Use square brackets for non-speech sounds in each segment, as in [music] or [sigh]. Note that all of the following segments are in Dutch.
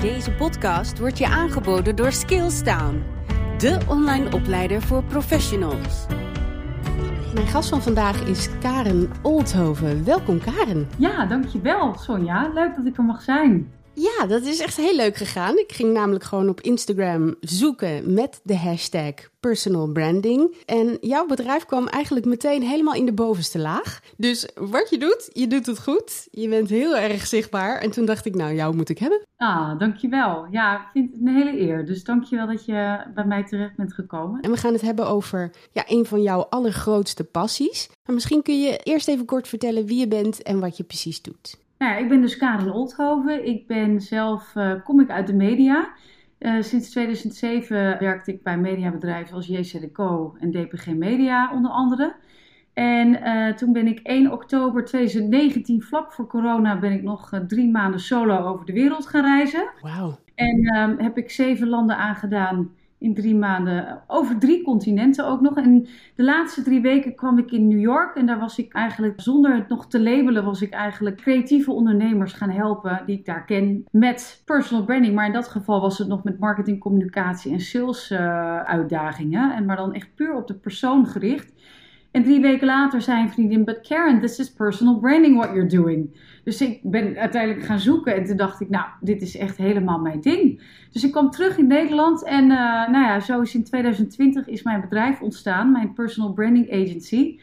Deze podcast wordt je aangeboden door Skillstown, de online opleider voor professionals. Mijn gast van vandaag is Karen Oldhoven. Welkom Karen. Ja, dankjewel Sonja. Leuk dat ik er mag zijn. Ja, dat is echt heel leuk gegaan. Ik ging namelijk gewoon op Instagram zoeken met de hashtag personal branding. En jouw bedrijf kwam eigenlijk meteen helemaal in de bovenste laag. Dus wat je doet, je doet het goed. Je bent heel erg zichtbaar. En toen dacht ik, nou, jou moet ik hebben. Ah, dankjewel. Ja, ik vind het een hele eer. Dus dankjewel dat je bij mij terecht bent gekomen. En we gaan het hebben over ja, een van jouw allergrootste passies. Maar misschien kun je eerst even kort vertellen wie je bent en wat je precies doet. Nou ja, ik ben dus Karen Oldhoven. Ik ben zelf, uh, kom ik uit de media. Uh, sinds 2007 werkte ik bij mediabedrijven als JC Co en DPG Media onder andere. En uh, toen ben ik 1 oktober 2019, vlak voor corona, ben ik nog drie maanden solo over de wereld gaan reizen. Wauw. En um, heb ik zeven landen aangedaan in drie maanden over drie continenten ook nog. En de laatste drie weken kwam ik in New York en daar was ik eigenlijk, zonder het nog te labelen, was ik eigenlijk creatieve ondernemers gaan helpen die ik daar ken met personal branding. Maar in dat geval was het nog met marketing, communicatie en sales uh, uitdagingen. En maar dan echt puur op de persoon gericht. En drie weken later zei een vriendin, but Karen, this is personal branding what you're doing. Dus ik ben uiteindelijk gaan zoeken en toen dacht ik, nou, dit is echt helemaal mijn ding. Dus ik kwam terug in Nederland en uh, nou ja, zo is in 2020 is mijn bedrijf ontstaan, mijn personal branding agency.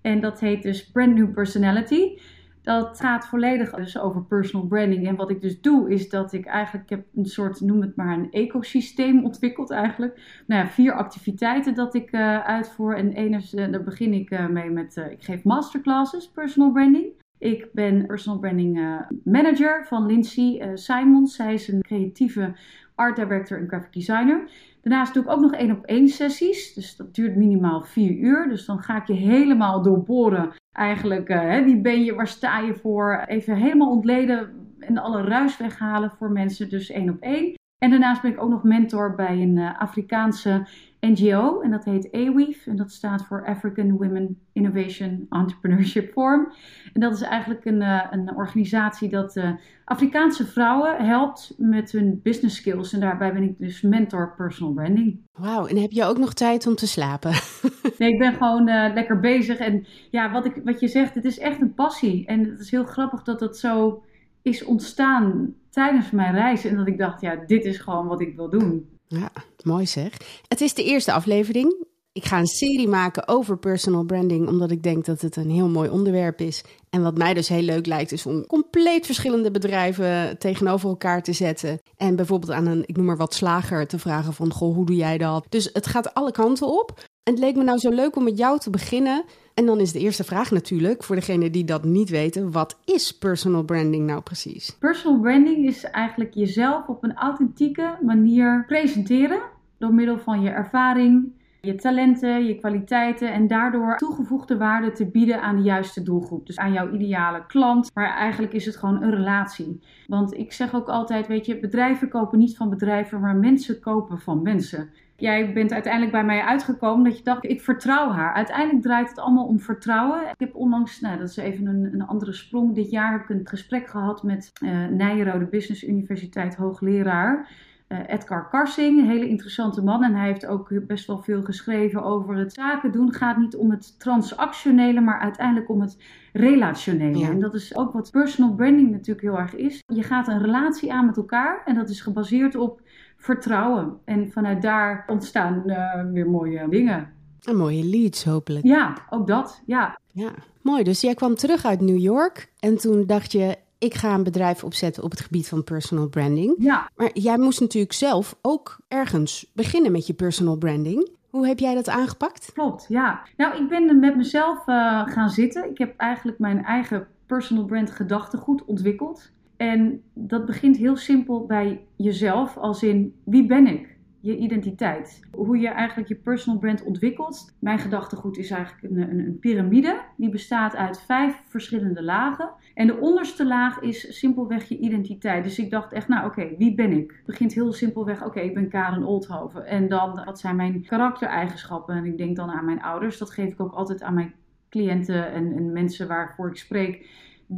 En dat heet dus Brand New Personality. Dat gaat volledig dus over personal branding. En wat ik dus doe, is dat ik eigenlijk heb een soort, noem het maar, een ecosysteem ontwikkeld eigenlijk. Nou ja, vier activiteiten dat ik uh, uitvoer. En is, uh, daar begin ik uh, mee met, ik geef masterclasses personal branding. Ik ben personal branding manager van Lindsay Simons. Zij is een creatieve art director en graphic designer. Daarnaast doe ik ook nog één op één sessies. Dus dat duurt minimaal vier uur. Dus dan ga ik je helemaal doorboren. Eigenlijk, uh, wie ben je, waar sta je voor? Even helemaal ontleden en alle ruis weghalen voor mensen. Dus één op één. En daarnaast ben ik ook nog mentor bij een uh, Afrikaanse NGO. En dat heet AWEAF. En dat staat voor African Women Innovation Entrepreneurship Forum. En dat is eigenlijk een, uh, een organisatie dat uh, Afrikaanse vrouwen helpt met hun business skills. En daarbij ben ik dus mentor personal branding. Wauw, en heb je ook nog tijd om te slapen? [laughs] nee, ik ben gewoon uh, lekker bezig. En ja, wat, ik, wat je zegt, het is echt een passie. En het is heel grappig dat dat zo is ontstaan tijdens mijn reis. En dat ik dacht, ja, dit is gewoon wat ik wil doen. Ja, mooi zeg. Het is de eerste aflevering. Ik ga een serie maken over personal branding, omdat ik denk dat het een heel mooi onderwerp is. En wat mij dus heel leuk lijkt, is om compleet verschillende bedrijven tegenover elkaar te zetten. En bijvoorbeeld aan een, ik noem maar wat, slager te vragen van, goh, hoe doe jij dat? Dus het gaat alle kanten op. En het leek me nou zo leuk om met jou te beginnen. En dan is de eerste vraag natuurlijk, voor degene die dat niet weten, wat is personal branding nou precies? Personal branding is eigenlijk jezelf op een authentieke manier presenteren door middel van je ervaring, je talenten, je kwaliteiten en daardoor toegevoegde waarde te bieden aan de juiste doelgroep. Dus aan jouw ideale klant. Maar eigenlijk is het gewoon een relatie. Want ik zeg ook altijd, weet je, bedrijven kopen niet van bedrijven, maar mensen kopen van mensen. Jij bent uiteindelijk bij mij uitgekomen dat je dacht, ik vertrouw haar. Uiteindelijk draait het allemaal om vertrouwen. Ik heb onlangs, nou dat is even een, een andere sprong, dit jaar heb ik een gesprek gehad met uh, Nijrode Business Universiteit hoogleraar. Uh, Edgar Karsing, een hele interessante man. En hij heeft ook best wel veel geschreven over het zaken doen. gaat niet om het transactionele, maar uiteindelijk om het relationele. Ja. En dat is ook wat personal branding natuurlijk heel erg is. Je gaat een relatie aan met elkaar en dat is gebaseerd op vertrouwen. En vanuit daar ontstaan uh, weer mooie dingen. En mooie leads hopelijk. Ja, ook dat. Ja. ja, mooi. Dus jij kwam terug uit New York en toen dacht je, ik ga een bedrijf opzetten op het gebied van personal branding. Ja. Maar jij moest natuurlijk zelf ook ergens beginnen met je personal branding. Hoe heb jij dat aangepakt? Klopt, ja. Nou, ik ben met mezelf uh, gaan zitten. Ik heb eigenlijk mijn eigen personal brand gedachtegoed ontwikkeld. En dat begint heel simpel bij jezelf, als in wie ben ik? Je identiteit. Hoe je eigenlijk je personal brand ontwikkelt. Mijn gedachtegoed is eigenlijk een, een, een piramide. Die bestaat uit vijf verschillende lagen. En de onderste laag is simpelweg je identiteit. Dus ik dacht echt, nou oké, wie ben ik? Het begint heel simpelweg, oké, ik ben Karen Oldhoven. En dan, wat zijn mijn karaktereigenschappen? En ik denk dan aan mijn ouders. Dat geef ik ook altijd aan mijn cliënten en, en mensen waarvoor ik spreek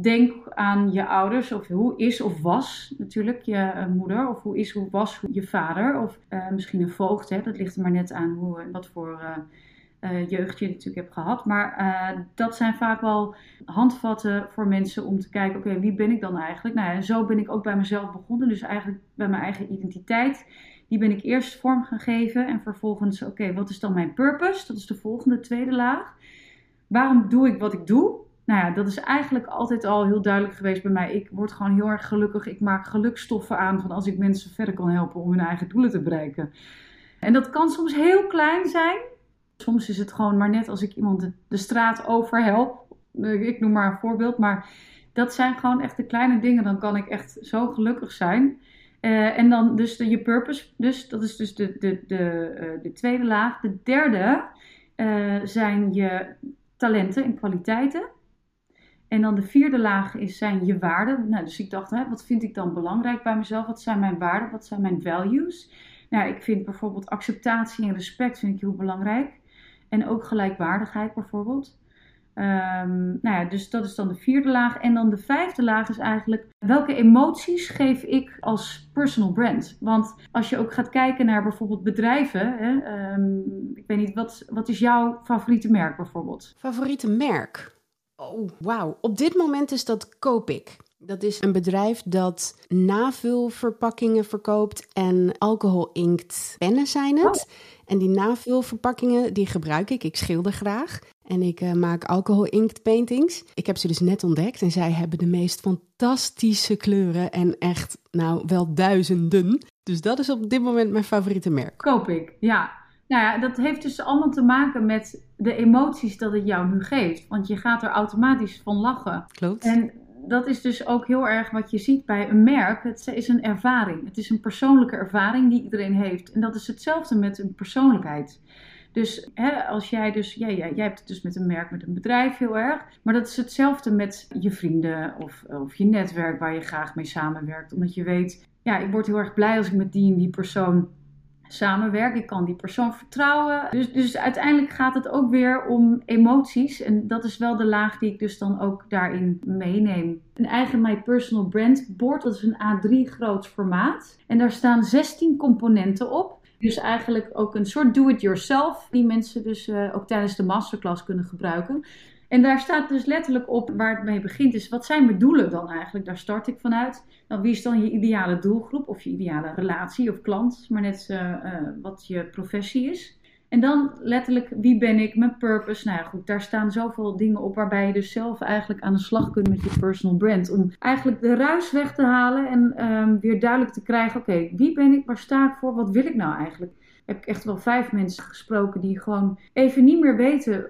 denk aan je ouders, of hoe is of was natuurlijk je eh, moeder, of hoe is of was je vader, of uh, misschien een voogd. Hè? Dat ligt er maar net aan hoe, wat voor uh, jeugd je natuurlijk hebt gehad. Maar dat zijn vaak wel handvatten voor mensen om te kijken: oké, wie ben ik dan eigenlijk? Nou, en zo ben ik ook bij mezelf begonnen. Dus eigenlijk bij mijn eigen identiteit. Die ben ik eerst vorm gaan geven en vervolgens, oké, wat is dan mijn purpose? Dat is de volgende tweede laag. Waarom doe ik wat ik doe? Nou ja, dat is eigenlijk altijd al heel duidelijk geweest bij mij. Ik word gewoon heel erg gelukkig. Ik maak gelukstoffen aan van als ik mensen verder kan helpen om hun eigen doelen te bereiken. En dat kan soms heel klein zijn. Soms is het gewoon maar net als ik iemand de, straat over help. Ik noem maar een voorbeeld. Maar dat zijn gewoon echt de kleine dingen. Dan kan ik echt zo gelukkig zijn. Uh, en dan dus de, je purpose. Dus dat is dus de, de, de, uh, de tweede laag. De derde uh, zijn je talenten en kwaliteiten. En dan de vierde laag is, zijn je waarden. Nou, dus ik dacht, hè, wat vind ik dan belangrijk bij mezelf? Wat zijn mijn waarden? Wat zijn mijn values? Nou, ik vind bijvoorbeeld acceptatie en respect vind ik heel belangrijk. En ook gelijkwaardigheid bijvoorbeeld. Um, nou ja, dus dat is dan de vierde laag. En dan de vijfde laag is eigenlijk welke emoties geef ik als personal brand? Want als je ook gaat kijken naar bijvoorbeeld bedrijven, hè, um, ik weet niet, wat, wat is jouw favoriete merk bijvoorbeeld? Favoriete merk? Oh, wauw. Op dit moment is dat Copic. Dat is een bedrijf dat navulverpakkingen verkoopt en alcohol inkt pennen zijn het. Oh. En die navulverpakkingen die gebruik ik. Ik schilder graag. En ik uh, maak alcohol inkt paintings. Ik heb ze dus net ontdekt en zij hebben de meest fantastische kleuren en echt, nou, wel duizenden. Dus dat is op dit moment mijn favoriete merk. Koop ik, ja. Nou ja, dat heeft dus allemaal te maken met de emoties dat het jou nu geeft. Want je gaat er automatisch van lachen. Klopt. En dat is dus ook heel erg wat je ziet bij een merk. Het is een ervaring. Het is een persoonlijke ervaring die iedereen heeft. En dat is hetzelfde met een persoonlijkheid. Dus hè, als jij dus, ja, ja, jij hebt het dus met een merk, met een bedrijf heel erg. Maar dat is hetzelfde met je vrienden of, of je netwerk waar je graag mee samenwerkt. Omdat je weet, ja, ik word heel erg blij als ik met die en die persoon samenwerk. Ik kan die persoon vertrouwen. Dus, dus uiteindelijk gaat het ook weer om emoties. En dat is wel de laag die ik dus dan ook daarin meeneem. Een eigen My Personal Brand board, dat is een A3 groot formaat. En daar staan 16 componenten op. Dus eigenlijk ook een soort do-it-yourself, die mensen dus uh, ook tijdens de masterclass kunnen gebruiken. En daar staat dus letterlijk op waar het mee begint. Is wat zijn mijn doelen dan eigenlijk? Daar start ik vanuit. Nou, wie is dan je ideale doelgroep of je ideale relatie of klant? Maar net uh, uh, wat je professie is. En dan letterlijk, wie ben ik, mijn purpose. Nou ja, goed, daar staan zoveel dingen op waarbij je dus zelf eigenlijk aan de slag kunt met je personal brand. Om eigenlijk de ruis weg te halen en um, weer duidelijk te krijgen, oké, wie ben ik, waar sta ik voor, wat wil ik nou eigenlijk? Heb ik echt wel vijf mensen gesproken die gewoon even niet meer weten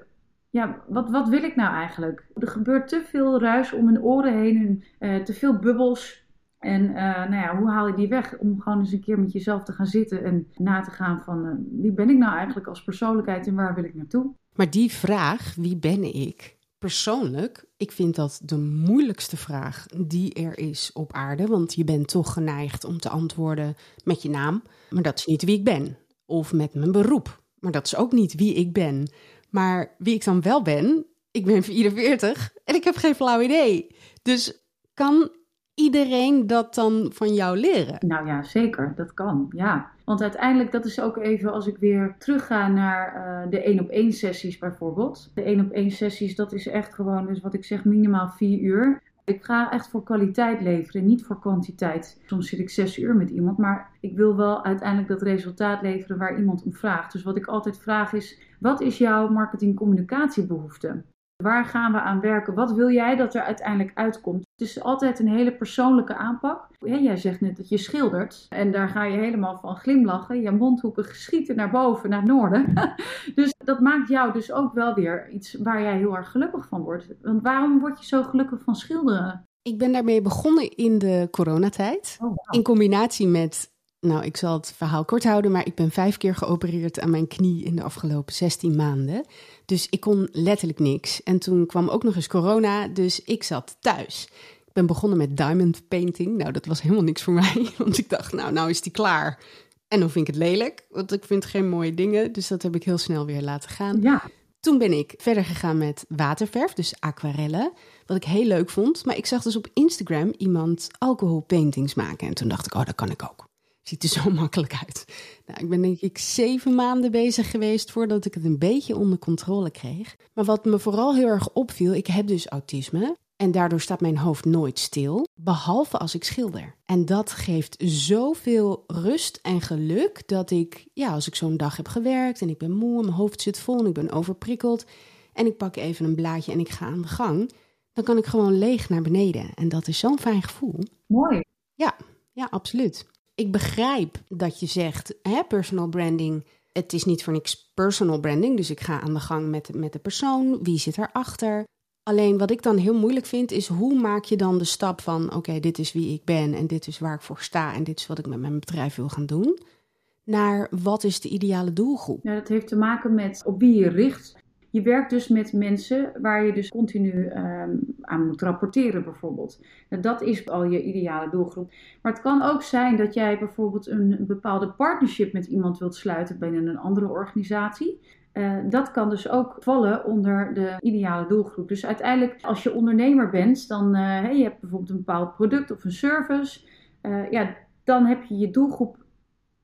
ja, wat, wat wil ik nou eigenlijk? Er gebeurt te veel ruis om mijn oren heen en uh, te veel bubbels. En uh, nou ja, hoe haal je die weg? Om gewoon eens een keer met jezelf te gaan zitten en na te gaan van uh, wie ben ik nou eigenlijk als persoonlijkheid en waar wil ik naartoe? Maar die vraag, wie ben ik? Persoonlijk, ik vind dat de moeilijkste vraag die er is op aarde. Want je bent toch geneigd om te antwoorden met je naam. Maar dat is niet wie ik ben. Of met mijn beroep. Maar dat is ook niet wie ik ben. Maar wie ik dan wel ben, ik ben 44 en ik heb geen flauw idee. Dus kan iedereen dat dan van jou leren? Nou ja, zeker. Dat kan. Ja. Want uiteindelijk, dat is ook even als ik weer terugga naar uh, de één op één sessies bijvoorbeeld. De één op één sessies, dat is echt gewoon, dus wat ik zeg, minimaal vier uur. Ik ga echt voor kwaliteit leveren, niet voor kwantiteit. Soms zit ik zes uur met iemand, maar ik wil wel uiteindelijk dat resultaat leveren waar iemand om vraagt. Dus wat ik altijd vraag is: wat is jouw marketing-communicatiebehoefte? Waar gaan we aan werken? Wat wil jij dat er uiteindelijk uitkomt? Het is altijd een hele persoonlijke aanpak. Ja, jij zegt net dat je schildert en daar ga je helemaal van glimlachen. Je mondhoeken schieten naar boven, naar het noorden. [laughs] dus dat maakt jou dus ook wel weer iets waar jij heel erg gelukkig van wordt. Want waarom word je zo gelukkig van schilderen? Ik ben daarmee begonnen in de coronatijd. Oh, wow. In combinatie met nou, ik zal het verhaal kort houden, maar ik ben vijf keer geopereerd aan mijn knie in de afgelopen 16 maanden. Dus ik kon letterlijk niks. En toen kwam ook nog eens corona, dus ik zat thuis. Ik ben begonnen met diamond painting. Nou, dat was helemaal niks voor [laughs] mij, want ik dacht, nou, nou is die klaar. En dan vind ik het lelijk, want ik vind geen mooie dingen. Dus dat heb ik heel snel weer laten gaan. Ja. Toen ben ik verder gegaan met waterverf, dus aquarellen. Wat ik heel leuk vond. Maar ik zag dus op Instagram iemand alcoholpaintings maken. En toen dacht ik, oh, dat kan ik ook. Ziet er zo [laughs] makkelijk uit. Nou, ik ben denk ik zeven maanden bezig geweest voordat ik het een beetje onder controle kreeg. Maar wat me vooral heel erg opviel, ik heb dus autisme. En daardoor staat mijn hoofd nooit stil, behalve als ik schilder. En dat geeft zoveel rust en geluk dat ik, ja, als ik zo'n dag heb gewerkt en ik ben moe, mijn hoofd zit vol en ik ben overprikkeld en ik pak even een blaadje en ik ga aan de gang, dan kan ik gewoon leeg naar beneden. En dat is zo'n fijn gevoel. Mooi. Ja, ja, absoluut. Ik begrijp dat je zegt, hè, personal branding, het is niet voor niks personal branding, dus ik ga aan de gang met, met de persoon, wie zit erachter. Alleen wat ik dan heel moeilijk vind, is hoe maak je dan de stap van: oké, dit is wie ik ben en dit is waar ik voor sta en dit is wat ik met mijn bedrijf wil gaan doen, naar wat is de ideale doelgroep? Ja, dat heeft te maken met op wie je richt. Je werkt dus met mensen waar je dus continu ehm, aan moet rapporteren, bijvoorbeeld. Nou, dat is al je ideale doelgroep. Maar het kan ook zijn dat jij bijvoorbeeld een bepaalde partnership met iemand wilt sluiten binnen een andere organisatie. Uh, dat kan dus ook vallen onder de ideale doelgroep. Dus uiteindelijk, als je ondernemer bent, dan uh, hey, je hebt bijvoorbeeld een bepaald product of een service, uh, ja, dan heb je je doelgroep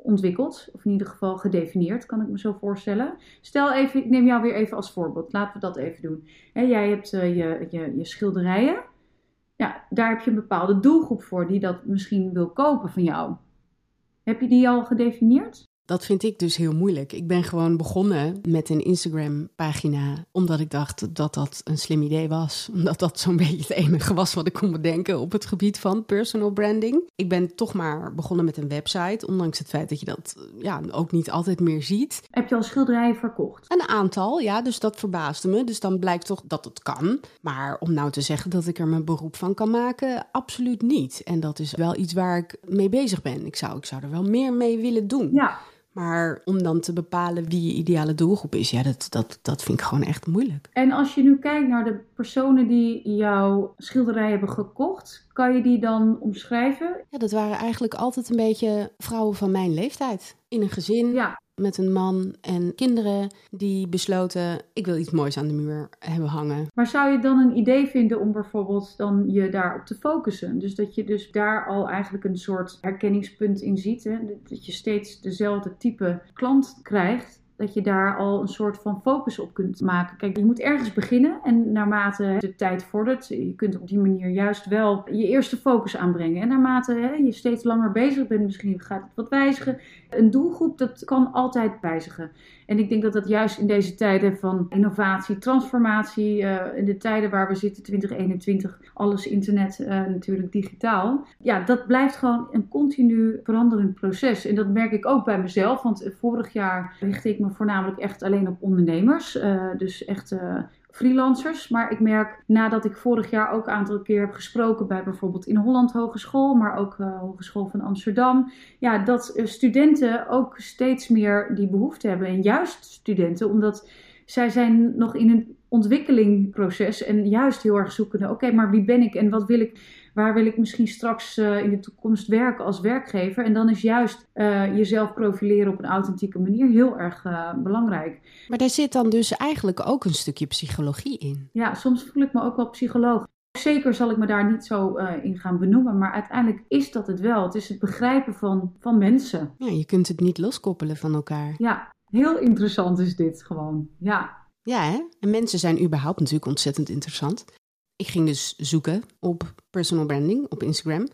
ontwikkeld, of in ieder geval gedefinieerd, kan ik me zo voorstellen. Stel even, ik neem jou weer even als voorbeeld, laten we dat even doen. Jij hebt je, je, je schilderijen, ja, daar heb je een bepaalde doelgroep voor die dat misschien wil kopen van jou. Heb je die al gedefinieerd? Dat vind ik dus heel moeilijk. Ik ben gewoon begonnen met een Instagram-pagina, omdat ik dacht dat dat een slim idee was. [laughs] Omdat dat zo'n beetje het enige was wat ik kon bedenken op het gebied van personal branding. Ik ben toch maar begonnen met een website, ondanks het feit dat je dat ja, ook niet altijd meer ziet. Heb je al schilderijen verkocht? Een aantal, ja, dus dat verbaasde me. Dus dan blijkt toch dat het kan. Maar om nou te zeggen dat ik er mijn beroep van kan maken, absoluut niet. En dat is wel iets waar ik mee bezig ben. Ik zou, ik zou er wel meer mee willen doen. Ja. Maar om dan te bepalen wie je ideale doelgroep is, ja, dat, dat, dat vind ik gewoon echt moeilijk. En als je nu kijkt naar de personen die jouw schilderij hebben gekocht, kan je die dan omschrijven? Ja, dat waren eigenlijk altijd een beetje vrouwen van mijn leeftijd. In een gezin. Ja met een man en kinderen die besloten: ik wil iets moois aan de muur hebben hangen. Maar zou je dan een idee vinden om bijvoorbeeld dan je daarop te focussen? Dus dat je dus daar al eigenlijk een soort herkenningspunt in ziet. Hè? Dat je steeds dezelfde type klant krijgt dat je daar al een soort van focus op kunt maken. Kijk, je moet ergens beginnen en naarmate de tijd vordert, je kunt op die manier juist wel je eerste focus aanbrengen. En naarmate hè, je steeds langer bezig bent, misschien gaat het wat wijzigen. Een doelgroep, dat kan altijd wijzigen. En ik denk dat dat juist in deze tijden van innovatie, transformatie, uh, in de tijden waar we zitten, 2021, alles internet, uh, natuurlijk digitaal. Ja, dat blijft gewoon een continu veranderend proces. En dat merk ik ook bij mezelf, want vorig jaar richtte ik me voornamelijk echt alleen op ondernemers. Uh, dus echt freelancers. Maar ik merk nadat ik vorig jaar ook een aantal keer heb gesproken bij bijvoorbeeld in Holland Hogeschool, maar ook uh, Hogeschool van Amsterdam, ja, dat studenten ook steeds meer die behoefte hebben. En juist studenten, omdat zij zijn nog in een ontwikkelingproces en juist heel erg zoekende. Oké, maar wie ben ik en wat wil ik? Waar wil ik misschien straks uh, in de toekomst werken als werkgever? En dan is juist uh, jezelf profileren op een authentieke manier heel erg uh, belangrijk. Maar daar zit dan dus eigenlijk ook een stukje psychologie in. Ja, soms voel ik me ook wel psycholoog. Zeker zal ik me daar niet zo in gaan benoemen, maar uiteindelijk is dat het wel. Het is het begrijpen van, van mensen. Ja, je kunt het niet loskoppelen van elkaar. Ja, heel interessant is dit gewoon. Ja. Ja, hè? en mensen zijn überhaupt natuurlijk ontzettend interessant. Ik ging dus zoeken op personal branding op Instagram.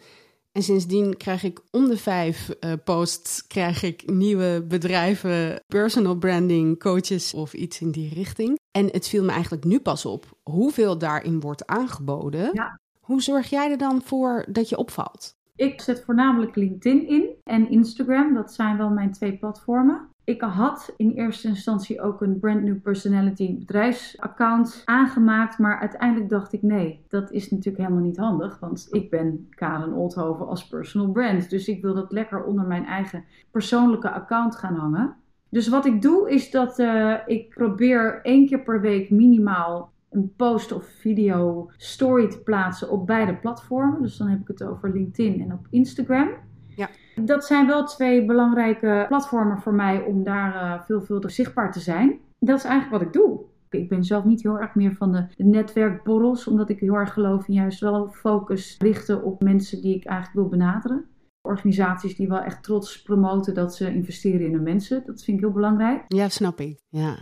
En sindsdien krijg ik om de vijf uh, posts krijg ik nieuwe bedrijven, personal branding coaches of iets in die richting. En het viel me eigenlijk nu pas op hoeveel daarin wordt aangeboden. Ja. Hoe zorg jij er dan voor dat je opvalt? Ik zet voornamelijk LinkedIn in en Instagram. Dat zijn wel mijn twee platformen. Ik had in eerste instantie ook een brand new personality bedrijfsaccount aangemaakt, maar uiteindelijk dacht ik nee, dat is natuurlijk helemaal niet handig, want ik ben Karen Oldhoven als personal brand, dus ik wil dat lekker onder mijn eigen persoonlijke account gaan hangen. Dus wat ik doe is dat uh, ik probeer één keer per week minimaal een post of video story te plaatsen op beide platformen. Dus dan heb ik het over LinkedIn en op Instagram. Dat zijn wel twee belangrijke platformen voor mij om daar uh, veelvuldig zichtbaar te zijn. Dat is eigenlijk wat ik doe. Ik ben zelf niet heel erg meer van de netwerkborrels, omdat ik heel erg geloof in juist wel focus richten op mensen die ik eigenlijk wil benaderen. Organisaties die wel echt trots promoten dat ze investeren in hun mensen. Dat vind ik heel belangrijk. Ja, snap ik. Ja.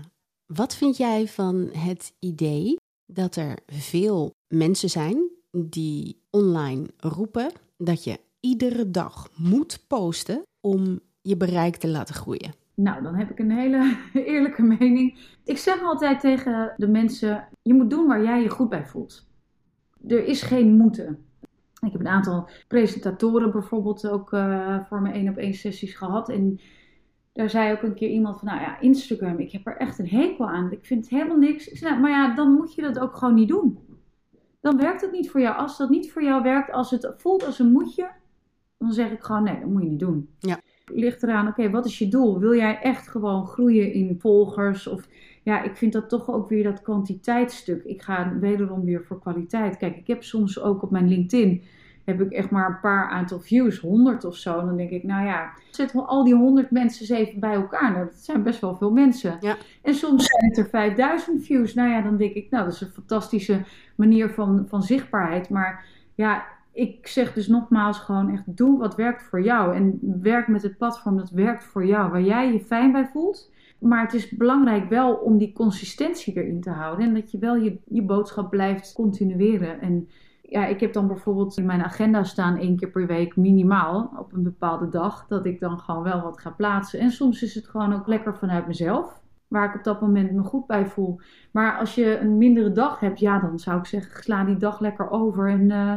Wat vind jij van het idee dat er veel mensen zijn die online roepen dat je iedere dag moet posten om je bereik te laten groeien? Nou, dan heb ik een hele [laughs] eerlijke mening. Ik zeg altijd tegen de mensen: je moet doen waar jij je goed bij voelt. Er is geen moeten. Ik heb een aantal presentatoren bijvoorbeeld ook uh, voor mijn één op één sessies gehad. En daar zei ook een keer iemand van, nou ja, Instagram, ik heb er echt een hekel aan. Ik vind het helemaal niks. Ik nou, maar ja, dan moet je dat ook gewoon niet doen. Dan werkt het niet voor jou. Als dat niet voor jou werkt, als het voelt als een moetje, dan zeg ik gewoon, nee, dat moet je niet doen. Ja. Ligt eraan, oké, wat is je doel? Wil jij echt gewoon groeien in volgers? Of ja, ik vind dat toch ook weer dat kwantiteitsstuk. Ik ga wederom weer voor kwaliteit. Kijk, ik heb soms ook op mijn LinkedIn heb ik echt maar een paar aantal views, 100 of zo. En dan denk ik, nou ja, zet al die 100 mensen eens even bij elkaar. Nou, dat zijn best wel veel mensen. Ja. En soms zijn het er 5000 views. Nou ja, dan denk ik, nou, dat is een fantastische manier van, van zichtbaarheid. Maar ja, ik zeg dus nogmaals gewoon echt, doe wat werkt voor jou. En werk met het platform dat werkt voor jou, waar jij je fijn bij voelt. Maar het is belangrijk wel om die consistentie erin te houden. En dat je wel je, je boodschap blijft continueren. En ja, ik heb dan bijvoorbeeld in mijn agenda staan één keer per week minimaal op een bepaalde dag. Dat ik dan gewoon wel wat ga plaatsen. En soms is het gewoon ook lekker vanuit mezelf. Waar ik op dat moment me goed bij voel. Maar als je een mindere dag hebt, ja, dan zou ik zeggen, sla die dag lekker over. En uh,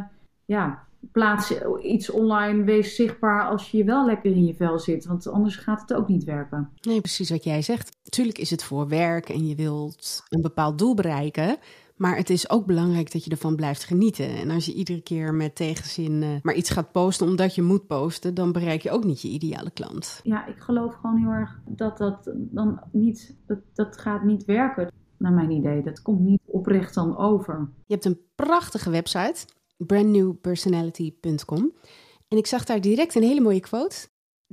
ja, plaats iets online, wees zichtbaar als je wel lekker in je vel zit. Want anders gaat het ook niet werken. Nee, precies wat jij zegt. Natuurlijk is het voor werk en je wilt een bepaald doel bereiken. Maar het is ook belangrijk dat je ervan blijft genieten. En als je iedere keer met tegenzin uh, maar iets gaat posten omdat je moet posten, dan bereik je ook niet je ideale klant. Ja, ik geloof gewoon heel erg dat dat dan niet, dat, dat gaat niet werken, naar mijn idee. Dat komt niet oprecht dan over. Je hebt een prachtige website, brandnewpersonality.com. En ik zag daar direct een hele mooie quote.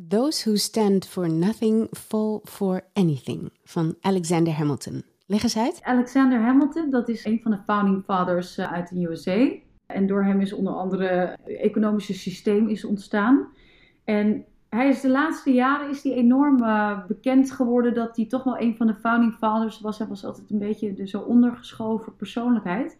Those who stand for nothing fall for anything van Alexander Hamilton. Leg eens uit. Alexander Hamilton, dat is een van de founding fathers eh, uit de USA. En door hem is onder andere het economische systeem is ontstaan. En hij is de laatste jaren is hij enorm uh, bekend geworden dat hij toch wel een van de founding fathers was. Hij was altijd een beetje de zo ondergeschoven persoonlijkheid.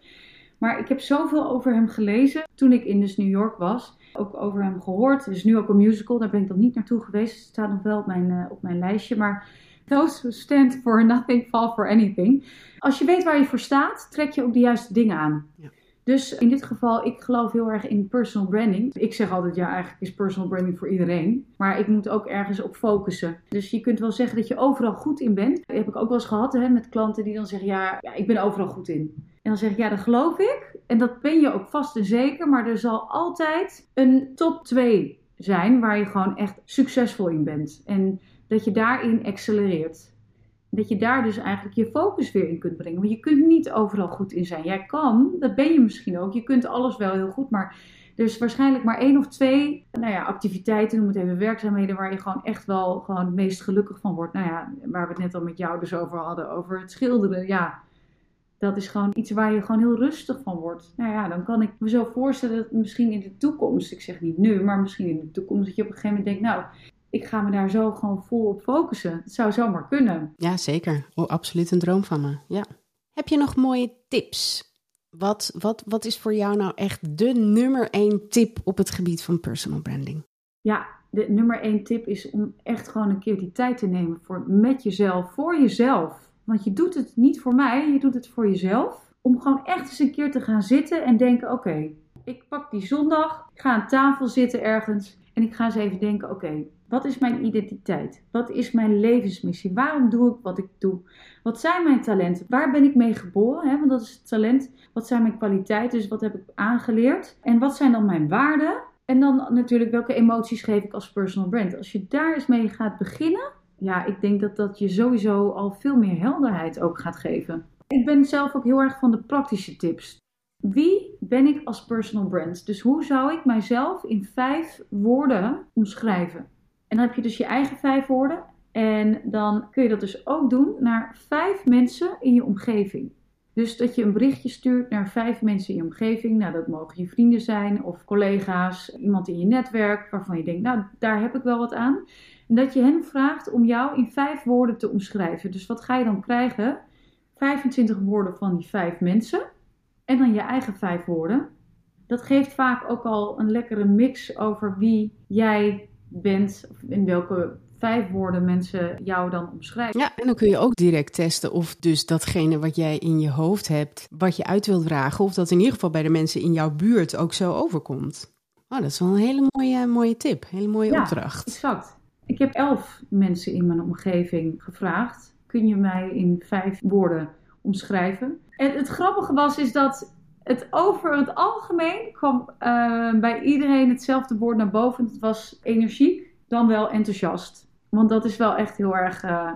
Maar ik heb zoveel over hem gelezen toen ik in dus New York was. Ook over hem gehoord. Er is nu ook een musical, daar ben ik dan niet naartoe geweest. Het staat nog wel op mijn, uh, op mijn lijstje. Maar Those who stand for nothing fall for anything. Als je weet waar je voor staat, trek je ook de juiste dingen aan. Ja. Dus in dit geval, ik geloof heel erg in personal branding. Ik zeg altijd, ja, eigenlijk is personal branding voor iedereen. Maar ik moet ook ergens op focussen. Dus je kunt wel zeggen dat je overal goed in bent. Dat heb ik ook wel eens gehad hè, met klanten die dan zeggen, ja, ja, ik ben overal goed in. En dan zeg ik, ja, dat geloof ik. En dat ben je ook vast en zeker. Maar er zal altijd een top 2 zijn waar je gewoon echt succesvol in bent. En dat je daarin accelereert. Dat je daar dus eigenlijk je focus weer in kunt brengen. Want je kunt niet overal goed in zijn. Jij kan, dat ben je misschien ook. Je kunt alles wel heel goed, maar er is waarschijnlijk maar één of twee nou ja, activiteiten, noem het even werkzaamheden, waar je gewoon echt wel gewoon het meest gelukkig van wordt. Nou ja, waar we het net al met jou dus over hadden, over het schilderen. Ja, dat is gewoon iets waar je gewoon heel rustig van wordt. Nou ja, dan kan ik me zo voorstellen dat misschien in de toekomst, ik zeg niet nu, maar misschien in de toekomst, dat je op een gegeven moment denkt, nou, ik ga me daar zo gewoon vol op focussen. Het zou zomaar kunnen. Ja, zeker. Oh, absoluut een droom van me. Ja. Heb je nog mooie tips? Wat, wat, wat is voor jou nou echt de nummer één tip op het gebied van personal branding? Ja, de nummer één tip is om echt gewoon een keer die tijd te nemen voor met jezelf, voor jezelf. Want je doet het niet voor mij, je doet het voor jezelf. Om gewoon echt eens een keer te gaan zitten en denken: oké, ik pak die zondag, ik ga aan tafel zitten ergens en ik ga eens even denken: oké, wat is mijn identiteit? Wat is mijn levensmissie? Waarom doe ik wat ik doe? Wat zijn mijn talenten? Waar ben ik mee geboren? Hè? Want dat is het talent. Wat zijn mijn kwaliteiten? Dus wat heb ik aangeleerd? En wat zijn dan mijn waarden? En dan natuurlijk welke emoties geef ik als personal brand? Als je daar eens mee gaat beginnen, ja, ik denk dat dat je sowieso al veel meer helderheid ook gaat geven. Ik ben zelf ook heel erg van de praktische tips. Wie ben ik als personal brand? Dus hoe zou ik mijzelf in vijf woorden omschrijven? En dan heb je dus je eigen vijf woorden. En dan kun je dat dus ook doen naar vijf mensen in je omgeving. Dus dat je een berichtje stuurt naar vijf mensen in je omgeving. Nou, dat mogen je vrienden zijn of collega's, iemand in je netwerk waarvan je denkt, nou, daar heb ik wel wat aan. En dat je hen vraagt om jou in vijf woorden te omschrijven. Dus wat ga je dan krijgen? 25 woorden van die vijf mensen en dan je eigen vijf woorden. Dat geeft vaak ook al een lekkere mix over wie jij bent, of in welke vijf woorden mensen jou dan omschrijven. Ja, en dan kun je ook direct testen of dus datgene wat jij in je hoofd hebt, wat je uit wilt dragen, of dat in ieder geval bij de mensen in jouw buurt ook zo overkomt. Oh, dat is wel een hele mooie, mooie tip, hele mooie ja, opdracht. Exact. Ik heb elf mensen in mijn omgeving gevraagd. Kun je mij in vijf woorden omschrijven? En het grappige was is dat het over het algemeen kwam uh, bij iedereen hetzelfde woord naar boven. Het was energiek, dan wel enthousiast. Want dat is wel echt heel erg uh,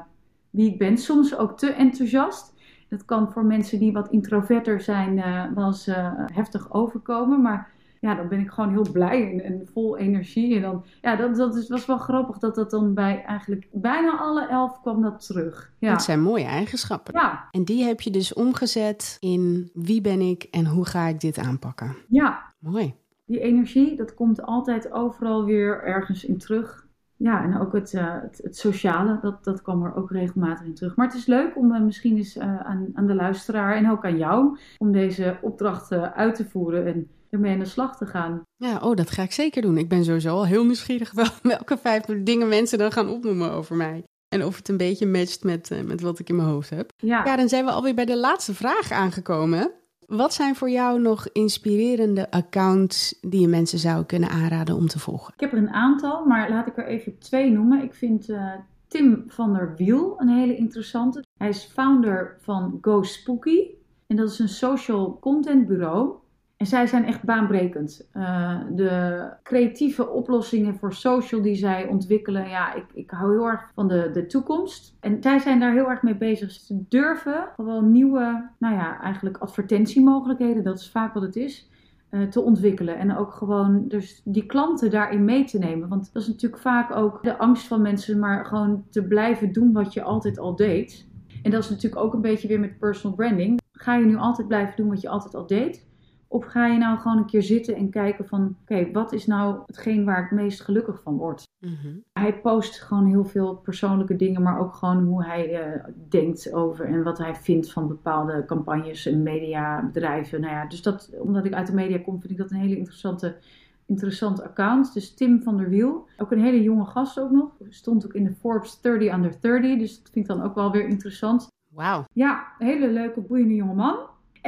wie ik ben. Soms ook te enthousiast. Dat kan voor mensen die wat introverter zijn uh, wel eens heftig overkomen. Maar ja, dan ben ik gewoon heel blij en, en vol energie. En dan, ja, dat, dat is, was wel grappig dat dat dan bij eigenlijk bijna alle elf kwam dat terug. Ja. Dat zijn mooie eigenschappen. Ja. En die heb je dus omgezet in wie ben ik en hoe ga ik dit aanpakken. Ja. Mooi. Die energie, dat komt altijd overal weer ergens in terug. Ja, en ook het, uh, het, het, sociale, dat, dat kwam er ook regelmatig in terug. Maar het is leuk om uh, misschien eens uh, aan, aan de luisteraar en ook aan jou om deze opdrachten uit te voeren en ermee aan de slag te gaan. Ja, oh, dat ga ik zeker doen. Ik ben sowieso al heel nieuwsgierig [laughs] wel welke vijf dingen mensen dan gaan opnoemen over mij. En of het een beetje matcht met, met wat ik in mijn hoofd heb. Ja. ja, dan zijn we alweer bij de laatste vraag aangekomen. Wat zijn voor jou nog inspirerende accounts die je mensen zou kunnen aanraden om te volgen? Ik heb er een aantal, maar laat ik er even twee noemen. Ik vind uh, Tim van der Wiel een hele interessante. Hij is founder van Go Spooky. En dat is een social content bureau. En zij zijn echt baanbrekend. Uh, de creatieve oplossingen voor social die zij ontwikkelen, ja, ik, ik hou heel erg van de, de toekomst. En zij zijn daar heel erg mee bezig. Ze durven gewoon nieuwe, nou ja, eigenlijk advertentiemogelijkheden, dat is vaak wat het is, uh, te ontwikkelen. En ook gewoon dus die klanten daarin mee te nemen. Want dat is natuurlijk vaak ook de angst van mensen, maar gewoon te blijven doen wat je altijd al deed. En dat is natuurlijk ook een beetje weer met personal branding. Ga je nu altijd blijven doen wat je altijd al deed? Of ga je nou gewoon een keer zitten en kijken van, oké, okay, wat is nou hetgeen waar ik het meest gelukkig van word? Mm-hmm. Hij post gewoon heel veel persoonlijke dingen, maar ook gewoon hoe hij uh, denkt over en wat hij vindt van bepaalde campagnes en mediabedrijven. Nou ja, dus dat, omdat ik uit de media kom, vind ik dat een hele interessante, interessante account. Dus Tim van der Wiel, ook een hele jonge gast ook nog. Stond ook in de Forbes 30 under 30, dus dat vind ik dan ook wel weer interessant. Wauw. Ja, hele leuke, boeiende jonge man.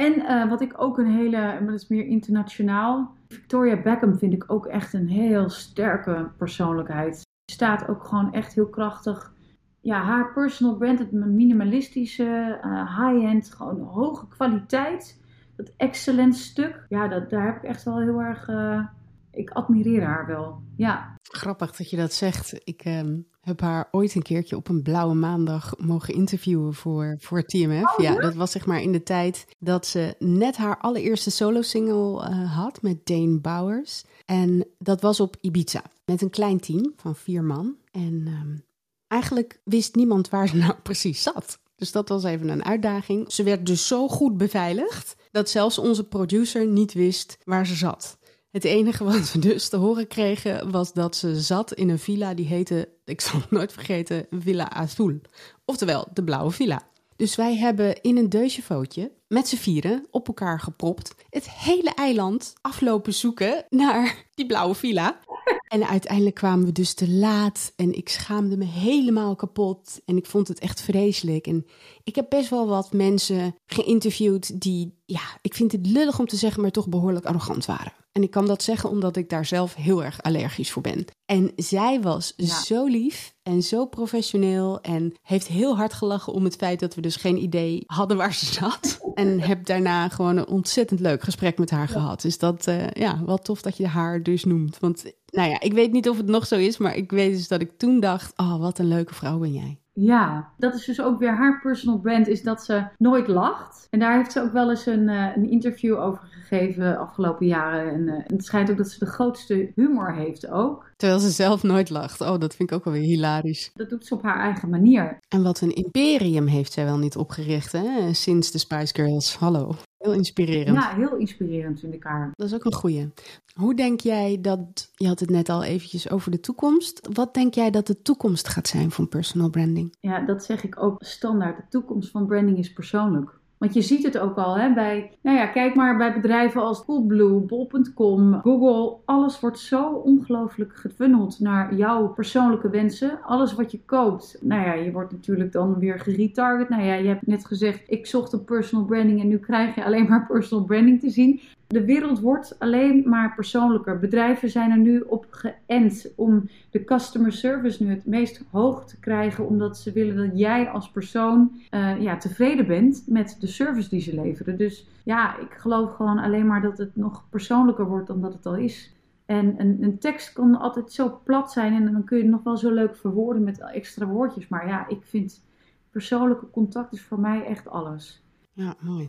En uh, wat ik ook een hele, maar dat is meer internationaal. Victoria Beckham vind ik ook echt een heel sterke persoonlijkheid. Ze staat ook gewoon echt heel krachtig. Ja, haar personal brand, het minimalistische, uh, high-end, gewoon hoge kwaliteit. Dat excellent stuk. Ja, dat, daar heb ik echt wel heel erg. Uh, ik admireer haar wel. Ja. Grappig dat je dat zegt. Ik um, heb haar ooit een keertje op een blauwe maandag mogen interviewen voor, voor TMF. Oh, ja, ja, dat was zeg maar in de tijd dat ze net haar allereerste solo-single uh, had met Dane Bowers. En dat was op Ibiza met een klein team van vier man. En um, eigenlijk wist niemand waar ze [laughs] nou precies zat. Dus dat was even een uitdaging. Ze werd dus zo goed beveiligd dat zelfs onze producer niet wist waar ze zat. Het enige wat we dus te horen kregen was dat ze zat in een villa die heette, ik zal het nooit vergeten, Villa Azul. Oftewel, de blauwe villa. Dus wij hebben in een deucefootje met z'n vieren op elkaar gepropt het hele eiland aflopen zoeken naar die blauwe villa. En uiteindelijk kwamen we dus te laat en ik schaamde me helemaal kapot en ik vond het echt vreselijk. En ik heb best wel wat mensen geïnterviewd die, ja, ik vind het lullig om te zeggen, maar toch behoorlijk arrogant waren. En ik kan dat zeggen omdat ik daar zelf heel erg allergisch voor ben. En zij was ja. zo lief en zo professioneel en heeft heel hard gelachen om het feit dat we dus geen idee hadden waar ze zat. [laughs] En heb daarna gewoon een ontzettend leuk gesprek met haar ja. gehad. Dus dat, uh, ja, wel tof dat je haar dus noemt. Want, nou ja, ik weet niet of het nog zo is, maar ik weet dus dat ik toen dacht, oh, wat een leuke vrouw ben jij. Ja, dat is dus ook weer haar personal brand, is dat ze nooit lacht. En daar heeft ze ook wel eens een, uh, een interview over gegeven afgelopen jaren. En uh, het schijnt ook dat ze de grootste humor heeft ook. Terwijl ze zelf nooit lacht. Oh, dat vind ik ook wel weer hilarisch. Dat doet ze op haar eigen manier. En wat een imperium heeft zij wel niet opgericht, hè? Sinds de Spice Girls. Hallo. Heel inspirerend. Ja, heel inspirerend vind ik haar. Dat is ook een goeie. Hoe denk jij dat, je had het net al eventjes over de toekomst. Wat denk jij dat de toekomst gaat zijn van personal branding? Ja, dat zeg ik ook standaard. De toekomst van branding is persoonlijk. Want je ziet het ook al hè, bij, nou ja, kijk maar bij bedrijven als Coolblue, Bol.com, Google. Alles wordt zo ongelooflijk gefunneld naar jouw persoonlijke wensen. Alles wat je koopt. Nou ja, je wordt natuurlijk dan weer geretarget. Nou ja, je hebt net gezegd, ik zocht een personal branding en nu krijg je alleen maar personal branding te zien. De wereld wordt alleen maar persoonlijker. Bedrijven zijn er nu op geënt om de customer service nu het meest hoog te krijgen, omdat ze willen dat jij als persoon uh, ja, tevreden bent met de service die ze leveren. Dus ja, ik geloof gewoon alleen maar dat het nog persoonlijker wordt dan dat het al is. En een, een, tekst kan altijd zo plat zijn en dan kun je het nog wel zo leuk verwoorden met extra woordjes. Maar ja, ik vind persoonlijke contact is voor mij echt alles. Ja, mooi.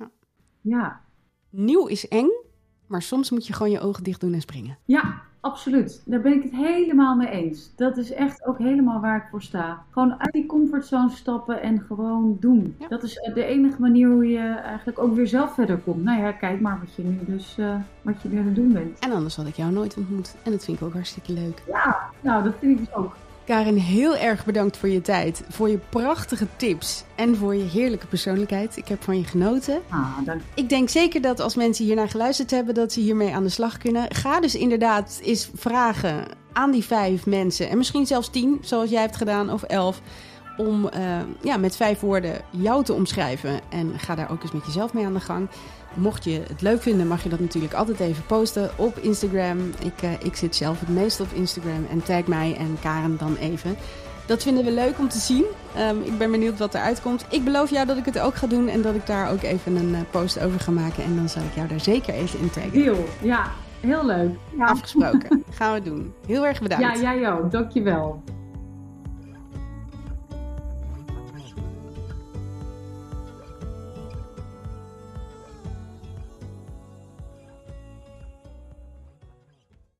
Ja. Nieuw is eng, maar soms moet je gewoon je ogen dicht doen en springen. Ja, absoluut. Daar ben ik het helemaal mee eens. Dat is echt ook helemaal waar ik voor sta. Gewoon uit die comfortzone stappen en gewoon doen. Dat is de enige manier hoe je eigenlijk ook weer zelf verder komt. Nou ja, kijk maar wat je nu dus uh, wat je nu aan het doen bent. En anders had ik jou nooit ontmoet. En dat vind ik ook hartstikke leuk. Ja, nou dat vind ik dus ook. Karin, heel erg bedankt voor je tijd, voor je prachtige tips en voor je heerlijke persoonlijkheid. Ik heb van je genoten. Ah, dank. Ik denk zeker dat als mensen hiernaar geluisterd hebben, dat ze hiermee aan de slag kunnen. Ga dus inderdaad eens vragen aan die vijf mensen, en misschien zelfs tien, zoals jij hebt gedaan, of elf, om uh, ja, met vijf woorden jou te omschrijven. En ga daar ook eens met jezelf mee aan de gang. Mocht je het leuk vinden, mag je dat natuurlijk altijd even posten op Instagram. Ik, uh, ik zit zelf het meest op Instagram en tag mij en Karen dan even. Dat vinden we leuk om te zien. Um, ik ben benieuwd wat eruit komt. Ik beloof jou dat ik het ook ga doen en dat ik daar ook even een uh, post over ga maken. En dan zal ik jou daar zeker even in taggen. Deal, ja. Heel leuk. Ja. Afgesproken. Gaan we doen. Heel erg bedankt. Ja, jij ook. Dankjewel.